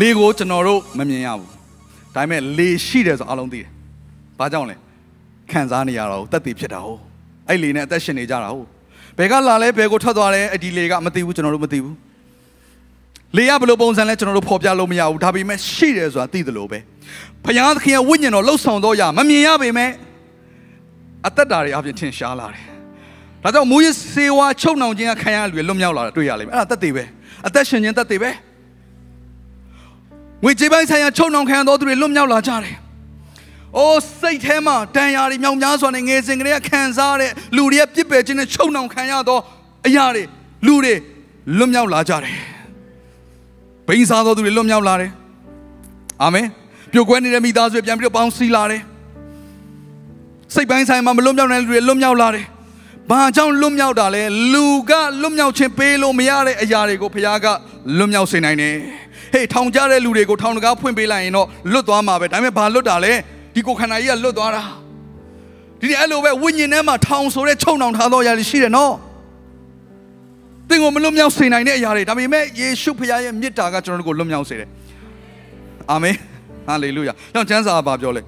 လေကိုကျွန်တော်တို့မမြင်ရဘူးဒါပေမဲ့လေရှိတယ်ဆိုအားလုံးသိတယ်ဘာကြောင့်လဲခံစားနေရတာဟုတ်တက်တည်ဖြစ်တာဟုတ်အဲ့လေနဲ့အသက်ရှင်နေကြတာဟုတ်ဘယ်ကလာလဲဘယ်ကိုထွက်သွားလဲအဲ့ဒီလေကမသိဘူးကျွန်တော်တို့မသိဘူးလေကဘယ်လိုပုံစံလဲကျွန်တော်တို့ဖော်ပြလို့မရဘူးဒါပေမဲ့ရှိတယ်ဆိုတာသိတယ်လို့ပဲဘုရားသခင်ရဲ့ဝိညာဉ်တော်လှုပ်ဆောင်တော့ရမမြင်ရပေမဲ့အသက်တာတွေအပြင်ထင်ရှားလာတယ်ဒါကြောင့်မူရစေဝါချုပ်နှောင်ခြင်းကခံရလူတွေလွတ်မြောက်လာတာတွေ့ရလိမ့်မယ်အဲ့ဒါတက်တည်ပဲအသက်ရှင်ခြင်းတက်တည်ပဲ ငွေကြေးပိုင်းဆိုင်ရာချုံနှောင်ခံတော်သူတွေလွတ်မြောက်လာကြတယ်။အိုးစိတ်ထဲမှာတန်ရာတွေမြောင်များစွာနဲ့ငယ်စဉ်ကလေးကခံစားတဲ့လူတွေရဲ့ပြစ်ပယ်ခြင်းနဲ့ချုံနှောင်ခံရသောအရာတွေလူတွေလွတ်မြောက်လာကြတယ်။ဘိန်းစားတော်သူတွေလွတ်မြောက်လာတယ်။အာမင်။ပြုတ်ကွဲနေတဲ့မိသားစုတွေပြန်ပြီးတော့ပေါင်းစည်းလာတယ်။စိတ်ပိုင်းဆိုင်မှာမလွတ်မြောက်တဲ့လူတွေလွတ်မြောက်လာတယ်။ဘာကြောင့်လွတ်မြောက်တာလဲလူကလွတ်မြောက်ခြင်းပေးလို့မရတဲ့အရာတွေကိုဘုရားကလွတ်မြောက်စေနိုင်တယ်။ ဟေးထောင်ကြတဲ့လူတွေကိုထောင်တကားဖွင့်ပေးလိုက်ရင်တော့လွတ်သွားမှာပဲဒါပေမဲ့ဘာလွတ်တာလဲဒီကိုခန္ဓာကြီးကလွတ်သွားတာဒီနေ့အဲ့လိုပဲဝိညာဉ်ထဲမှာထောင်ဆိုတဲ့ချုံနှောင်ထားသောအရာတွေရှိတယ်နော်သင်ကိုမလွတ်မြောက်စေနိုင်တဲ့အရာတွေဒါပေမဲ့ယေရှုဖခင်ရဲ့မေတ္တာကကျွန်တော်တို့ကိုလွတ်မြောက်စေတယ်အာမင်ဟာလေလုယာကြောင့်ကျမ်းစာကဘာပြောလဲ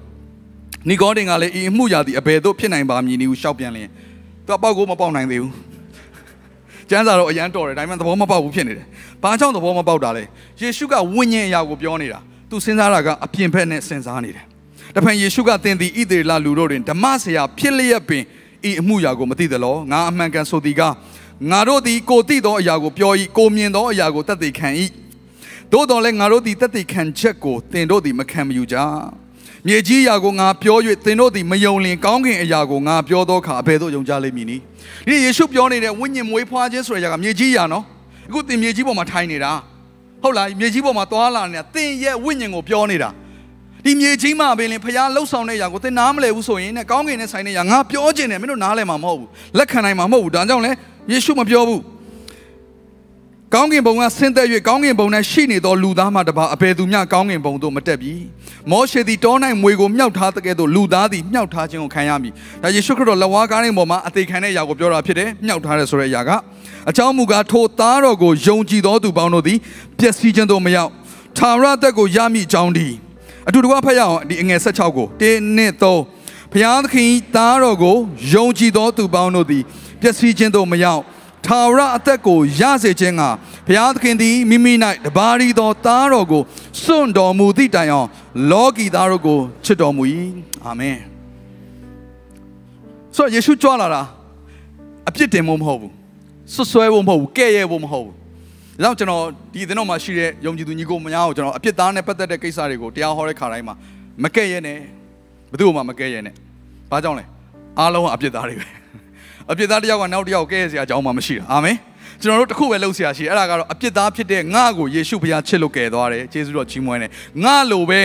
နီကောဒင်ကလည်းဤအမှုရာသည်အဘယ်သို့ဖြစ်နိုင်ပါမည်နည်းဟုရှောက်ပြန်လျင်သူကပေါက်ကိုမပေါက်နိုင်သေးဘူး ကျမ်းစာတော့အရန်တော်တယ်ဒါပေမဲ့သဘောမပေါက်ဘူးဖြစ်နေတယ်။ဘာကြောင့်သဘောမပေါက်တာလဲ။ယေရှုကဝိညာဉ်အရာကိုပြောနေတာ။ तू စဉ်းစားတာကအပြင်ဘက်နဲ့စဉ်းစားနေတယ်။တဖန်ယေရှုကသင်သည်ဣသေလလူတို့တွင်ဓမ္မဆရာဖြစ်လျက်ပင်ဤအမှုရာကိုမသိသလော။ငါအမှန်ကန်ဆိုသည်ကငါတို့သည်ကိုသိသောအရာကိုပြော၏ကိုမြင်သောအရာကိုတတ်သိခံ၏။သို့တော်လည်းငါတို့သည်တတ်သိခံချက်ကိုသင်တို့သည်မခံမယူကြ။ မြေကြီးအရာကိုငါပြော၍သင်တို့သည်မယုံလင်ကောင်းကင်အရာကိုငါပြောသောအခါအဘယ်သို့ယုံကြလိမ့်မည်နည်း။ဒီယေရှုပြောနေတဲ့ဝိညာဉ်မွေးဖွားခြင်းဆိုတဲ့အရာကမြေကြီးအရာနော်။အခုသင်မြေကြီးပေါ်မှာထိုင်နေတာ။ဟုတ်လားမြေကြီးပေါ်မှာသွားလာနေတာသင်ရဲ့ဝိညာဉ်ကိုပြောနေတာ။ဒီမြေကြီးမှာပင်လင်ဖျားလှုပ်ဆောင်တဲ့အရာကိုသင်နားမလည်ဘူးဆိုရင်ねကောင်းကင်နဲ့ဆိုင်တဲ့အရာငါပြောခြင်းနဲ့မင်းတို့နားလည်မှာမဟုတ်ဘူး။လက်ခံနိုင်မှာမဟုတ်ဘူး။ဒါကြောင့်လဲယေရှုမပြောဘူး။ ကောင်းကင်ဘုံကဆင်းသက်၍ကောင်းကင်ဘုံ၌ရှိနေသောလူသားမှတပါအဘယ်သူမျှကောင်းကင်ဘုံသို့မတက်ပြီမောရှေသည်တော၌မွေကိုမြှောက်ထားတဲ့ကဲ့သို့လူသားသည်မြှောက်ထားခြင်းကိုခံရမည်ဒါယေရှုခရစ်တော်လက်ဝါးကားတဲ့ပေါ်မှာအသေးခံတဲ့အရာကိုပြောတာဖြစ်တယ်မြှောက်ထားတယ်ဆိုတဲ့အရာကအကြောင်းမူကားထိုသားတော်ကိုယုံကြည်သောသူပေါင်းတို့သည်ပျက်စီးခြင်းသို့မရောက်ထာဝရသက်ကိုရမည်အကြောင်းဒီအတူတကွဖတ်ရအောင်ဒီအငယ်16ကို1နှစ်3ဘုရားသခင်သားတော်ကိုယုံကြည်သောသူပေါင်းတို့သည်ပျက်စီးခြင်းသို့မရောက် ထာဝရအသက်ကိုရစေခြင်းကဘုရားသခင်သည်မိမိ၌တပါးရီသောသားတော်ကိုစွန့်တော်မူသည့်တိုင်အောင်လောကီသားတို့ကိုချစ်တော်မူ၏အာမင်ဆိုတော့ယေရှုကြွလာတာအပြစ်တင်ဖို့မဟုတ်ဘူးဆွဆွဲဖို့မဟုတ်ဘူးကဲ့ရဲ့ဖို့မဟုတ်ဘူးဒါကြောင့်ကျွန်တော်ဒီသင်းတော်မှာရှိတဲ့ယုံကြည်သူညီကိုမများကိုကျွန်တော်အပြစ်သားနဲ့ပတ်သက်တဲ့ကိစ္စတွေကိုတရားဟောတဲ့ခါတိုင်းမှာမကဲ့ရဲ့နဲ့ဘယ်သူမှမကဲ့ရဲ့နဲ့ဘာကြောင့်လဲအားလုံးကအပြစ်သားတွေပဲ အပြစ်သားတစ်ယောက်ကနောက်တစ်ယောက်ကဲ့ရဲ့စရာအကြောင်းမှမရှိတာအာမင်ကျွန်တော်တို့တစ်ခုပဲလုပ်စရာရှိတယ်အဲ့ဒါကတော့အပြစ်သားဖြစ်တဲ့ငါ့ကိုယေရှုဖခင်ချစ်လို့ကယ်သွားတယ်ယေရှုတော်ချီးမွမ်းတယ်ငါလိုပဲ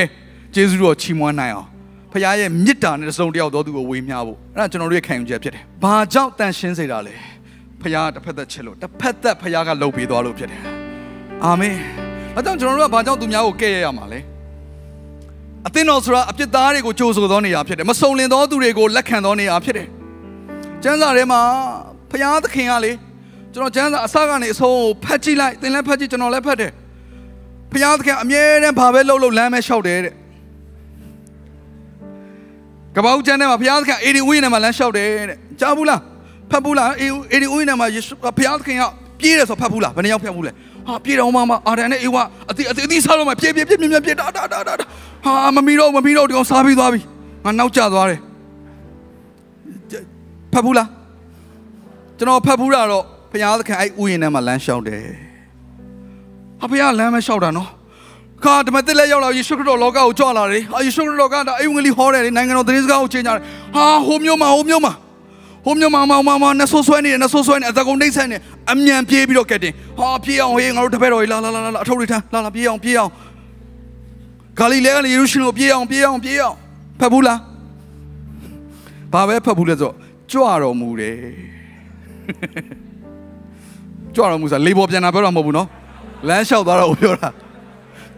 ယေရှုတော်ချီးမွမ်းနိုင်အောင်ဖခင်ရဲ့မေတ္တာနဲ့တစ်စုံတစ်ယောက်တော်သူကိုဝေမျှဖို့အဲ့ဒါကျွန်တော်တို့ရဲ့ခံယူချက်ဖြစ်တယ်ဘာကြောင့်တန်ရှင်းစေတာလဲဖခင်တစ်ဖက်သက်ချစ်လို့တစ်ဖက်သက်ဖခင်ကလှုပ်ပေးသွားလို့ဖြစ်တယ်အာမင်အဲကြောင့်ကျွန်တော်တို့ကဘာကြောင့်သူများကိုကဲ့ရဲ့ရမှာလဲအသင်းတော်ဆိုတာအပြစ်သားတွေကိုကြိုးဆိုသောနေရာဖြစ်တယ်မစုံလင်သောသူတွေကိုလက်ခံသောနေရာဖြစ်တယ် ကျမ်းစာထဲမှာဖျားသခင်ကလေကျွန်တော်ကျမ်းစာအစကနေအဆုံးကိုဖတ်ကြည့်လိုက်သင်လည်းဖတ်ကြည့်ကျွန်တော်လည်းဖတ်တယ်ဖျားသခင်အမြဲတမ်းဘာပဲလှုပ်လှုပ်လမ်းပဲလျှောက်တယ်တဲ့ကပ္ပဦးကျမ်းထဲမှာဖျားသခင်အေဒီဦးရင်ထဲမှာလမ်းလျှောက်တယ်တဲ့ကြားဘူးလားဖတ်ဘူးလားအေအေဒီဦးရင်ထဲမှာယေရှုဖျားသခင်ကပြေးတယ်ဆိုဖတ်ဘူးလားဘယ်နှယောက်ဖတ်ဘူးလဲဟာပြေးတော့မှမအာရန်နဲ့အေဝါအတိအတိအတိစားတော့မှပြေးပြေးပြေးပြေးပြေးတာတာတာတာဟာမမီတော့မမီတော့ဒီကောင်စားပြီးသွားပြီငါနောက်ကျသွားတယ် ဖတ်ဘူးလားကျွန်တော်ဖတ်ဘူးတာတော့ဘုရားသခင်အဲ့ဥယျာဉ်ထဲမှာလမ်းလျှောက်တယ်ဟာဘုရားလမ်းမလျှောက်တာနော်ခါဓမ္မတက်လက်ရောက်လာယေရှုခရစ်တော်လောကကိုကြွလာတယ်ဟာယေရှုခရစ်တော်ကဒါအိမ်ဝင်လီဟောတယ်လေနိုင်ငံတော်သတင်းစကားကိုချိန်ကြတယ်ဟာဟိုမျိုးမှာဟိုမျိုးမှာဟဟိုမြန်မာမောင်မောင်မောင်နဆိုးဆွဲနေတယ်နဆိုးဆွဲနေအသကုံနှိမ့်ဆက်နေအမြန်ပြေးပြီးတော့ကက်တင်ဟာပြေးအောင်ဟေးငါတို့တပည့်တော်ကြီးလာလာလာလာအထုပ်တွေထမ်းလာလာပြေးအောင်ပြေးအောင်ဂါလိလဲကနေယေရုရှလင်ကိုပြေးအောင်ပြေးအောင်ပြေးအောင်ဖတ်ဘူးလားဘာပဲဖတ်ဘူးလဲဆို ကြွတော်မူတယ်ကြွတော်မူဆိုတာလေပေါ်ပြန်တာပြောတာမဟုတ်ဘူးနော်လမ်းလျှောက်သွားတော့ပြောတာ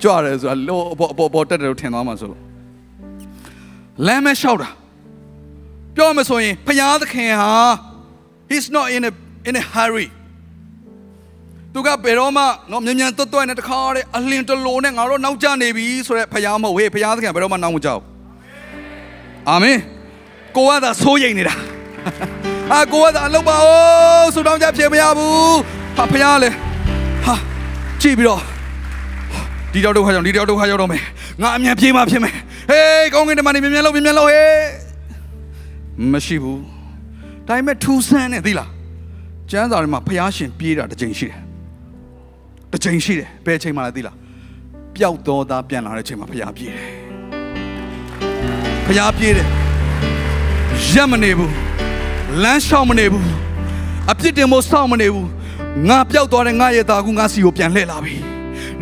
ကြွတယ်ဆိုတာလောပေါ်ပေါ်ပေါ်တက်တယ်လို့ထင်သွားမှာဆိုလို့လမ်းမဲလျှောက်တာပြောမှဆိုရင်ဖယားသခင်ဟာ he's not in a in a hurry သူကဘယ်တော့မှနော်မြန်မြန်တွတ်တွတ်နဲ့တခါတည်းအလင်းတလိုနဲ့ငါတို့နောက်ကျနေပြီဆိုတော့ဖယားမဟုတ်ဟေးဖယားသခင်ဘယ်တော့မှနောက်မကြောက်အာမင်ကိုကသာစိုးရိမ်နေတာ အာကိုကသာအလုပ်ပါဦးဆူတောင်းကြဖြစ်မရဘူးဟာဖယားလေဟာကြည့်ပြီးတော့ဒီတော့ဒုက္ခကြောင့်ဒီတော့ဒုက္ခရောက်တော့မယ်ငါအမြန်ပြေးမှဖြစ်မယ်ဟေးကောင်းကင်တမန်နေမြန်မြန်လုပ်မြန်မြန်လုပ်ဟေးမရှိဘူးဒါပေမဲ့ထူးဆန်းနေသီလားကျမ်းစာထဲမှာဖျားရှင်ပြေးတာတစ်ချိန်ရှိတယ်တစ်ချိန်ရှိတယ်ဘယ်ချိန်မှလဲသီလားပျောက်တော်သားပြန်လာတဲ့ချိန်မှာဖျားပြေးတယ်ဖျားပြေးတယ်ရက်မနေဘူး လမ်းလျှောက်မနေဘူးအပြစ်တင်မို့စောင့်မနေဘူးငါပျောက်သွားတဲ့ငါရဲ့သားကူငါစီကိုပြန်လှည့်လာပြီ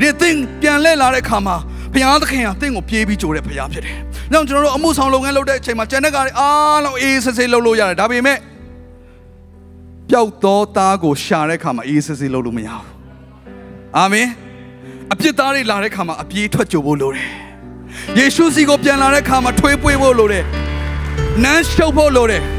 ဒီသင်ပြန်လှည့်လာတဲ့အခါမှာဘုရားသခင်ကသင်ကိုပြေးပြီးကြိုတဲ့ဘုရားဖြစ်တယ်။နောက်ကျွန်တော်တို့အမှုဆောင်လုပ်ငန်းလုပ်တဲ့အချိန်မှာကျန်တဲ့ကတွေအားလုံးအေးဆေးဆေးလုပ်လို့ရတယ်။ဒါပေမဲ့ပျောက်သောသားကိုရှာတဲ့အခါမှာအေးဆေးဆေးလုပ်လို့မရဘူး။အာမင်။အပြစ်သားတွေလာတဲ့အခါမှာအပြေးထွက်ကြဖို့လိုတယ်။ယေရှုစီကိုပြန်လာတဲ့အခါမှာထွေးပွေးဖို့လိုတယ်။နမ်းရှုပ်ဖို့လိုတယ်။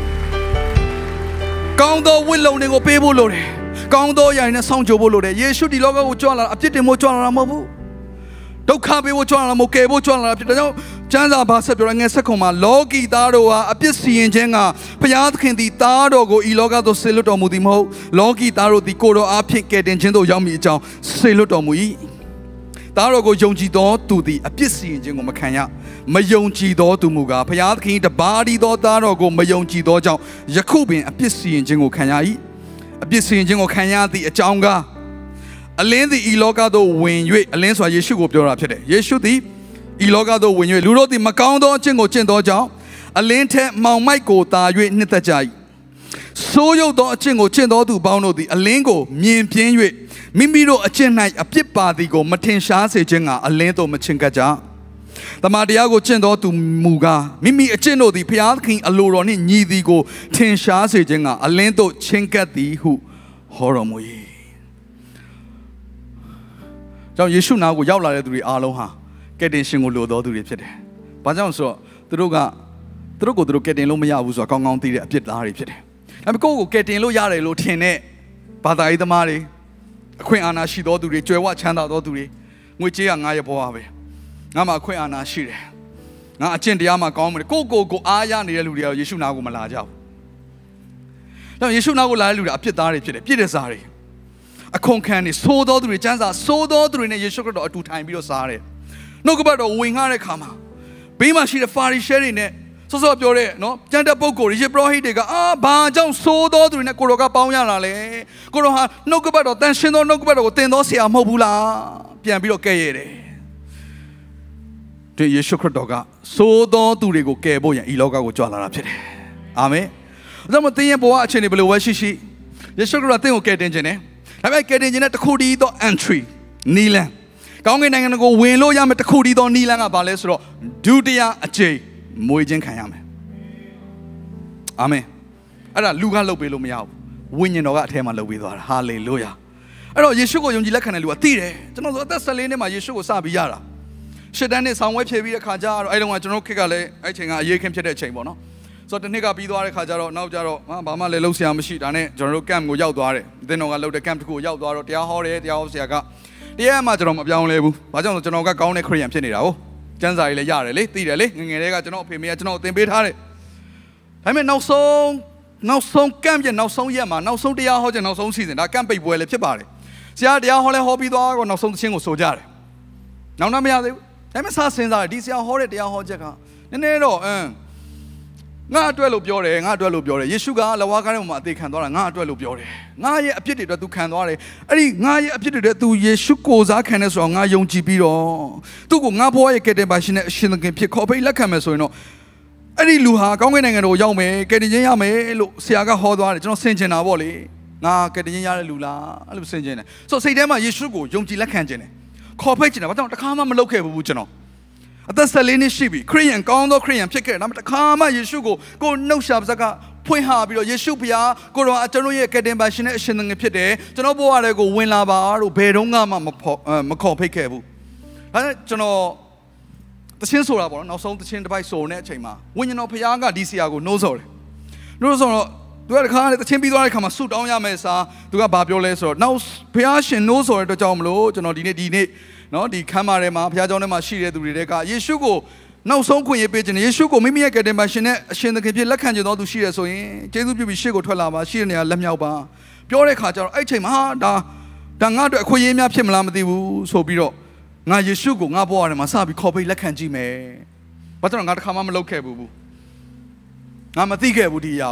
ကောင်းသောဝိလုံတွေကိုပေးဖို့လိုတယ်။ကောင်းသောຢာတွေနဲ့စောင့်ကြဖို့လိုတယ်။ယေရှုဒီလောကကိုကြွလာအပြစ်တင်ဖို့ကြွလာတာမဟုတ်ဘူး။ဒုက္ခပေးဖို့ကြွလာတာမဟုတ်ကယ်ဖို့ကြွလာတာဖြစ်တယ်။ဒါကြောင့်ကျမ်းစာဘာဆက်ပြောလဲငယ်ဆက်ခွန်မှာလောကီသားတို့ဟာအပြစ်စီရင်ခြင်းကဘုရားသခင်သည်သားတော်ကိုဤလောကသို့ဆေလွတ်တော်မူသည်မဟုတ်လောကီသားတို့သည်ကိုတော်အားဖြင့်ကယ်တင်ခြင်းသို့ရောက်မည်အကြောင်းဆေလွတ်တော်မူ၏။ သားတော်ကိုယုံကြည်သောသူသည်အပြစ်စီရင်ခြင်းကိုမခံရမယုံကြည်သောသူမူကားဘုရားသခင်တပါးဒီသောသားတော်ကိုမယုံကြည်သောကြောင့်ယခုပင်အပြစ်စီရင်ခြင်းကိုခံရ၏အပြစ်စီရင်ခြင်းကိုခံရသည့်အကြောင်းကားအလင်းသည်ဤလောကသို့ဝင်၍အလင်းဆိုတာယေရှုကိုပြောတာဖြစ်တယ်ယေရှုသည်ဤလောကသို့ဝင်၍လူတို့သည်မကောင်းသောအကျင့်ကိုကျင့်သောကြောင့်အလင်းထက်မောင်မိုက်ကိုတာ၍နှစ်သက်ကြ၏ ဆိုးရုပ်သောအကျင့်ကိုကျင့်သောသူပေါင်းတို့သည်အလင်းကိုမြင်ပြင်း၍မိမိတို့အကျင့်၌အပြစ်ပါသည်ကိုမထင်ရှားစေခြင်းကအလင်းသို့မချင်ကပ်ကြ။တမန်တရားကိုကျင့်သောသူမူကားမိမိအကျင့်တို့သည်ဘုရားသခင်အလိုတော်နှင့်ညီသည်ကိုထင်ရှားစေခြင်းကအလင်းသို့ချင်ကပ်သည်ဟုဟောတော်မူ၏။ကြောင့်ယေရှုနာကိုရောက်လာတဲ့သူတွေအားလုံးဟာကယ်တင်ရှင်ကိုလိုတော်သူတွေဖြစ်တယ်။ဘာကြောင့်ဆိုတော့သူတို့ကသူတို့ကိုသူတို့ကယ်တင်လို့မရဘူးဆိုတာကောင်းကောင်းသိတဲ့အပြစ်သားတွေဖြစ်တယ်။ ဒါပေမဲ့ကိုယ့်ကိုကယ်တင်လို့ရတယ်လို့ထင်တဲ့ဘာသာရေးသမားတွေအခွင့်အာဏာရှိသောသူတွေကြွယ်ဝချမ်းသာသောသူတွေငွေကြေးကငါရဲ့ဘဝပဲ။ငါမှာအခွင့်အာဏာရှိတယ်။ငါအကျင့်တရားမှာကောင်းမယ်။ကိုယ့်ကိုယ်ကိုအားရနေတဲ့လူတွေကတော့ယေရှုနာကိုမလာကြဘူး။ဒါယေရှုနာကိုလာတဲ့လူတွေအပြစ်သားတွေဖြစ်တယ်။ပြည့်တဲ့စားတွေအခွန်ခံနေသိုးသောသူတွေစံစာသိုးသောသူတွေနဲ့ယေရှုခရစ်တော်အတူထိုင်ပြီးတော့စားတယ်။နှုတ်ကပတ်တော်ဝင်ငှတဲ့ခါမှာဘေးမှာရှိတဲ့ဖာရီရှဲတွေနဲ့ စောစောပြောတဲ့နော်ကျန်တဲ့ပုဂ္ဂိုလ်ယေဘရဟိတွေကအာဘာကြောင့်သိုးသောသူတွေနဲ့ကိုတော်ကပေါင်းရတာလဲ။ကိုတော်ဟာနှုတ်ကပတ်တော်တန်ရှင်သောနှုတ်ကပတ်တော်ကိုတင်သောဆရာမဟုတ်ဘူးလား။ပြန်ပြီးတော့ကဲ့ရဲ့တယ်။ဒီယေရှုခရစ်တော်ကသိုးသောသူတွေကိုကယ်ဖို့ရန်ဤလောကကိုကြွလာတာဖြစ်တယ်။အာမင်။ဒါမှမဟုတ်သင်ရဲ့ဘဝအခြေအနေဘယ်လိုပဲရှိရှိယေရှုခရစ်တော်သင်ကိုကယ်တင်ခြင်းနဲ့ဒါပေမဲ့ကယ်တင်ခြင်းနဲ့တစ်ခုတည်းသော entry နီလန်ကောင်းကင်နိုင်ငံကိုဝင်လို့ရမယ်တစ်ခုတည်းသောနီလန်ကဘာလဲဆိုတော့ဒုတိယအကြိမ် မွေးခြင်းခံရမယ်အာမင်အဲ့ဒါလူကလုပ်ပေးလို့မရဘူးဝိညာဉ်တော်ကအထဲမှာလုပ်ပေးသွားတာဟာလေလုယာအဲ့တော့ယေရှုကိုယုံကြည်လက်ခံတဲ့လူကသိတယ်ကျွန်တော်ဆိုအသက်14နှစ်မှာယေရှုကိုစပြီးရတာရှစ်တန်းနဲ့ဆောင်းဝဲဖြည့်ပြီးတဲ့ခါကျတော့အဲ့တုန်းကကျွန်တော်ခက်ကလည်းအဲ့ချိန်ကအရေးခင်းဖြစ်တဲ့အချိန်ပေါ့နော်ဆိုတော့တစ်နှစ်ကပြီးသွားတဲ့ခါကျတော့နောက်ကျတော့ဟာဘာမှလည်းလှုပ်ရှားမရှိဒါနဲ့ကျွန်တော်တို့ camp ကိုရောက်သွားတယ်အသင်းတော်ကလှုပ်တဲ့ camp တစ်ခုကိုရောက်သွားတော့တရားဟောတယ်တရားဟောဆရာကတရားမှကျွန်တော်မပြောင်းလဲဘူးဘာကြောင့်လဲကျွန်တော်ကကောင်းတဲ့ခရိယန်ဖြစ်နေတာဟုတ် ကျမ်းစာကြီးလည်းရတယ်လေသိတယ်လေငငယ်လေးကကျွန်တော်အဖေမေကကျွန်တော်သင်ပေးထားတယ်ဒါပေမဲ့နောက်ဆုံးနောက်ဆုံး camp ရဲ့နောက်ဆုံးရက်မှာနောက်ဆုံးတရားဟောခြင်းနောက်ဆုံးစီစဉ်ဒါ camp ပိတ်ပွဲလည်းဖြစ်ပါတယ်ဆရာတရားဟောလဲဟောပြီးသွားတော့နောက်ဆုံးသချင်းကိုဆိုကြတယ်နောက်တော့မရသေးဘူးဒါပေမဲ့စစဉ်းစားတယ်ဒီဆရာဟောတဲ့တရားဟောချက်ကနည်းနည်းတော့အင်း ငါအတွက်လို့ပြောတယ်ငါအတွက်လို့ပြောတယ်ယေရှုကလဝါကားထဲမှာအသေးခံသွားတာငါအတွက်လို့ပြောတယ်ငါရဲ့အပြစ်တွေအတွက် तू ခံသွားတယ်အဲ့ဒီငါရဲ့အပြစ်တွေအတွက် तू ယေရှုကိုစားခံတယ်ဆိုတော့ငါယုံကြည်ပြီးတော့သူ့ကိုငါဘဝရဲ့ကယ်တင်ပါရှင်နဲ့အရှင်သခင်ဖြစ်ခေါ်ဖိတ်လက်ခံမယ်ဆိုရင်တော့အဲ့ဒီလူဟာကောင်းကင်နိုင်ငံတော်ကိုရောက်မယ်ကယ်တင်ခြင်းရမယ်လို့ဆရာကဟောသွားတယ်ကျွန်တော်ဆင်ကျင်တာပေါ့လေငါကယ်တင်ခြင်းရတဲ့လူလားအဲ့လိုဆင်ကျင်တယ်ဆိုတော့စိတ်ထဲမှာယေရှုကိုယုံကြည်လက်ခံခြင်းတယ်ခေါ်ဖိတ်ခြင်းတယ်ဘာကြောင့်တစ်ခါမှမလုပ်ခဲ့ဘူးကျွန်တော် အသက်၁၄နှစ်ရှိပြီခရိယန်ကောင်းသောခရိယန်ဖြစ်ခဲ့တယ်ဒါပေမဲ့တစ်ခါမှယေရှုကိုကိုနှုတ်ရှာပါစကဖွင့်ဟာပြီးတော့ယေရှုဖျားကိုတော်ကျွန်တော်ရဲ့ကယ်တင်ပါရှင်နဲ့အရှင်သခင်ဖြစ်တယ်ကျွန်တော်ဘဝတွေကိုဝင်လာပါလို့ဘယ်တော့မှမမခေါ်ဖိတ်ခဲ့ဘူးဒါနဲ့ကျွန်တော်တချင်းဆိုတာပေါ့နော်နောက်ဆုံးတချင်းတစ်ပိုက်ဆိုနေတဲ့အချိန်မှာဝိညာဉ်တော်ဖျားကဒီဆရာကိုနှိုးဆော်တယ်နှိုးဆော်တော့သူကတခါတချင်းပြီးသွားတဲ့ခါမှာဆူတောင်းရမယ်စာသူကဘာပြောလဲဆိုတော့နောက်ဖျားရှင်နှိုးဆော်တဲ့အတွက်ကြောင့်မလို့ကျွန်တော်ဒီနေ့ဒီနေ့ နော်ဒီခမ်းမာထဲမှာဘုရားကျောင်းထဲမှာရှိတဲ့သူတွေတဲ့ကယေရှုကိုနောက်ဆုံးခွင့်ရပေးခြင်းယေရှုကိုမိမိရဲ့ကယ်တင်ပါရှင်နဲ့အရှင်သခင်ဖြစ်လက်ခံခြင်းတော်သူရှိရဆိုရင်ကျေးဇူးပြုပြီးရှေ့ကိုထွက်လာပါရှေ့နေရာလက်မြောက်ပါပြောတဲ့ခါကျတော့အဲ့ချိန်မှာဒါဒါငါ့အတွက်အခွင့်အရေးများဖြစ်မလားမသိဘူးဆိုပြီးတော့ငါယေရှုကိုငါ့ဘဝထဲမှာစပြီးခေါ်ပေးလက်ခံကြည့်မယ်ဘာကြောင့်ငါတစ်ခါမှမလုပ်ခဲ့ဘူးငါမသိခဲ့ဘူးဒီအရာ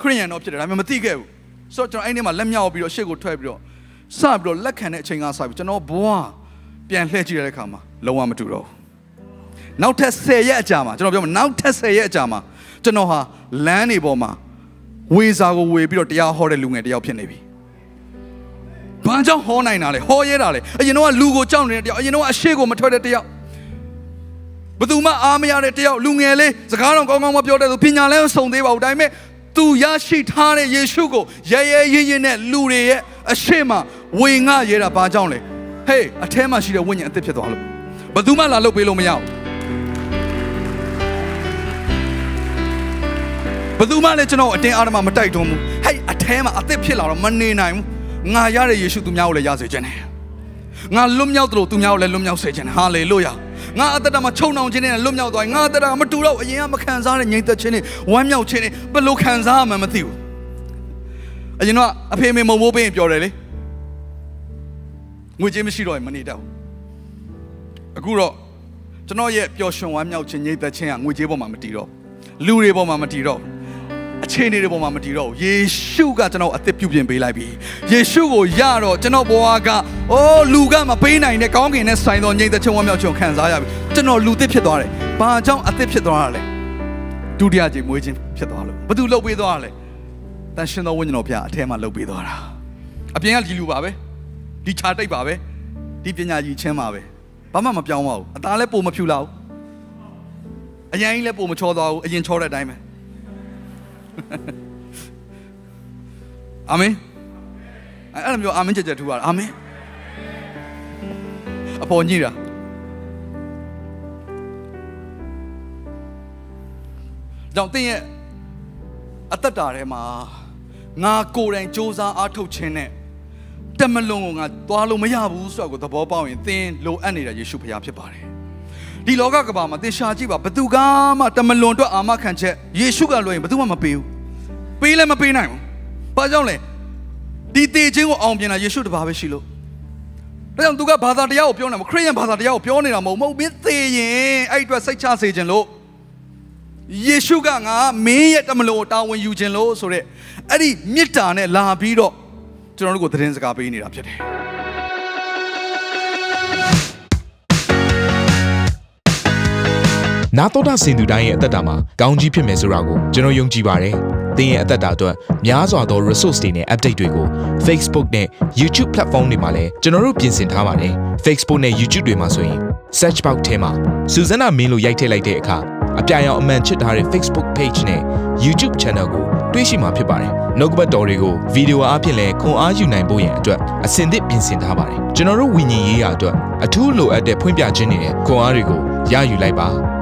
ကိုခရိယန်တော့ဖြစ်တယ်ဒါပေမဲ့မသိခဲ့ဘူးဆိုတော့ကျွန်တော်အဲ့ဒီမှာလက်မြောက်ပြီးတော့ရှေ့ကိုထွက်ပြီးတော့ စပြီးတော့လက်ခံတဲ့အချိန်ကစပြီးကျွန်တော်ဘဝပြန်လှည့်ကြည့်ရတဲ့ခါမှာလုံးဝမတူတော့ဘူးနောက်ထပ်10ရက်အကြာမှာကျွန်တော်ပြောမှာနောက်ထပ်10ရက်အကြာမှာကျွန်တော်ဟာလမ်းတွေပေါ်မှာဝေစာကိုဝေပြီးတော့တရားဟောတဲ့လူငယ်တယောက်ဖြစ်နေပြီ။ဘာကြောင့်ဟောနိုင်တာလဲဟောရဲတာလဲအရင်တော့လူကိုကြောက်နေတဲ့တယောက်အရင်တော့အရှိကိုမထွက်တဲ့တယောက်ဘသူမှအားမရတဲ့တယောက်လူငယ်လေးစကားတော့ကောင်းကောင်းမပြောတဲ့သူပညာလည်းမစုံသေးပါဘူးဒါပေမဲ့သူရရှိထားတဲ့ယေရှုကိုရဲရဲရင်းရင်းနဲ့လူတွေရဲ့အရှိမ ဝေငှရဲတာဘာကြောင့်လဲဟေးအထဲမှာရှိတဲ့ဝိညာဉ်အသစ်ဖြစ်သွားလို့ဘသူမှလာလုပ်ပေးလို့မရဘူးဘယ်သူမှလည်းကျွန်တော်အတင်းအားဓမ္မမတိုက်တွန်းဘူးဟဲ့အထဲမှာအသက်ဖြစ်လာတော့မနေနိုင်ဘူးငါရတဲ့ယေရှုသူများကိုလည်းရစေခြင်းတယ်ငါလွတ်မြောက်တယ်လို့သူများကိုလည်းလွတ်မြောက်စေခြင်းဟာလေလုယာငါအသက်တာမှာခြုံနှောင်ခြင်းနဲ့လွတ်မြောက်သွားငါအသက်တာမတူတော့အရင်ကမခံစားတဲ့ငြိမ်သက်ခြင်းနဲ့ဝမ်းမြောက်ခြင်းနဲ့ဘယ်လိုခံစားရမှန်းမသိဘူးအရင်တော့အဖေမေမုံမိုးပင်းပြောတယ်လေ ငွေကြေးမရှိတော့ရင်မနေတတ်ဘူးအခုတော့ကျွန်တော်ရဲ့ပျော်ရွှင်ဝမ်းမြောက်ခြင်းငြိမ်သက်ခြင်းကငွေကြေးပေါ်မှာမတည်တော့လူတွေပေါ်မှာမတည်တော့အခြေအနေတွေပေါ်မှာမတည်တော့ဘူးယေရှုကကျွန်တော်အသက်ပြုပြင်ပေးလိုက်ပြီယေရှုကိုယတော့ကျွန်တော်ဘဝကအိုးလူကမပေးနိုင်တဲ့ကောင်းကင်နဲ့ဆိုင်သောငြိမ်သက်ခြင်းဝမ်းမြောက်ခြင်းခံစားရပြီကျွန်တော်လူသစ်ဖြစ်သွားတယ်ဘာကြောင့်အသက်ဖြစ်သွားတာလဲဒုတိယကြိမ်မွေးခြင်းဖြစ်သွားလို့ဘာသူလှုပ်ပေးသွားတာလဲတန်ရှင်သောဝိညာဉ်တော်ဖျားအထဲမှာလှုပ်ပေးသွားတာအပြင်ကဒီလူပါပဲ ဒီခြာတိတ်ပါပဲဒီပညာကြီးချင်းပါပဲဘာမှမပြောင်းပါဘူးအသားလည်းပုံမဖြူလာဘူးအရင်ကြီးလည်းပုံမချောသွားဘူးအရင်ချောတဲ့အတိုင်းပဲအာမင်အဲ့လိုမျိုးအာမင်ကြက်ကြက်ထူပါအာမင်အပေါ်ညိတာကြောင့်တင်းရဲ့အသက်တာထဲမှာငါကိုယ်တိုင်စ조사အားထုတ်ခြင်းနဲ့ တမလွန်ကိုငါသွားလို့မရဘူးဆိုတော့ကိုသဘောပေါက်ရင်သင်လိုအပ်နေတာယေရှုဖခင်ဖြစ်ပါတယ်ဒီလောကကဘာမှာသင်ရှာကြည့်ပါဘသူကမှတမလွန်အတွက်အာမခံချက်ယေရှုကလွှဲရင်ဘသူမှမပေးဘူးပေးလည်းမပေးနိုင်ဘူးဘာကြောင့်လဲဒီတေခြင်းကိုအောင်ပြင်တာယေရှုတပါးပဲရှိလို့ဒါကြောင့်သူကဘာသာတရားကိုပြောနေမှာခရစ်ယာန်ဘာသာတရားကိုပြောနေတာမဟုတ်မဟုတ်မင်းသေရင်အဲ့အတွက်စိတ်ချစေခြင်းလို့ယေရှုကငါမင်းရဲ့တမလွန်ကိုတာဝန်ယူခြင်းလို့ဆိုရက်အဲ့ဒီမေတ္တာနဲ့လာပြီးတော့ ကျွန်တော်တို့ကိုသတင်းစကားပေးနေတာဖြစ်တယ်နာတော်တာစင်သူတိုင်းရဲ့အသက်တာမှာကောင်းကြီးဖြစ်မယ်ဆိုတာကိုကျွန်တော်ယုံကြည်ပါတယ်။သင်ရဲ့အသက်တာအတွက်များစွာသော resource တွေနဲ့ update တွေကို Facebook နဲ့ YouTube platform တွေမှာလည်းကျွန်တော်တို့ပြင်ဆင်ထားပါတယ်။ Facebook နဲ့ YouTube တွေမှာဆိုရင် search box ထဲမှာစုစွမ်းနာမင်းလို့ရိုက်ထည့်လိုက်တဲ့အခါ အပြရန်အမှန်ချစ်ထားတဲ့ Facebook page နဲ့ YouTube channel ကိုတွေ့ရှိမှာဖြစ်ပါတယ်။နှုတ်ကပတ်တော်တွေကိုဗီဒီယိုအားဖြင့်လည်းခွန်အားယူနိုင်ဖို့ရန်အတွက်အစဉ်သစ်ပြင်ဆင်ထားပါတယ်။ကျွန်တော်တို့ဝิญဉ်ရေးရာအတွက်အထူးလိုအပ်တဲ့ဖွင့်ပြခြင်းတွေနဲ့ခွန်အားတွေကိုရယူလိုက်ပါ။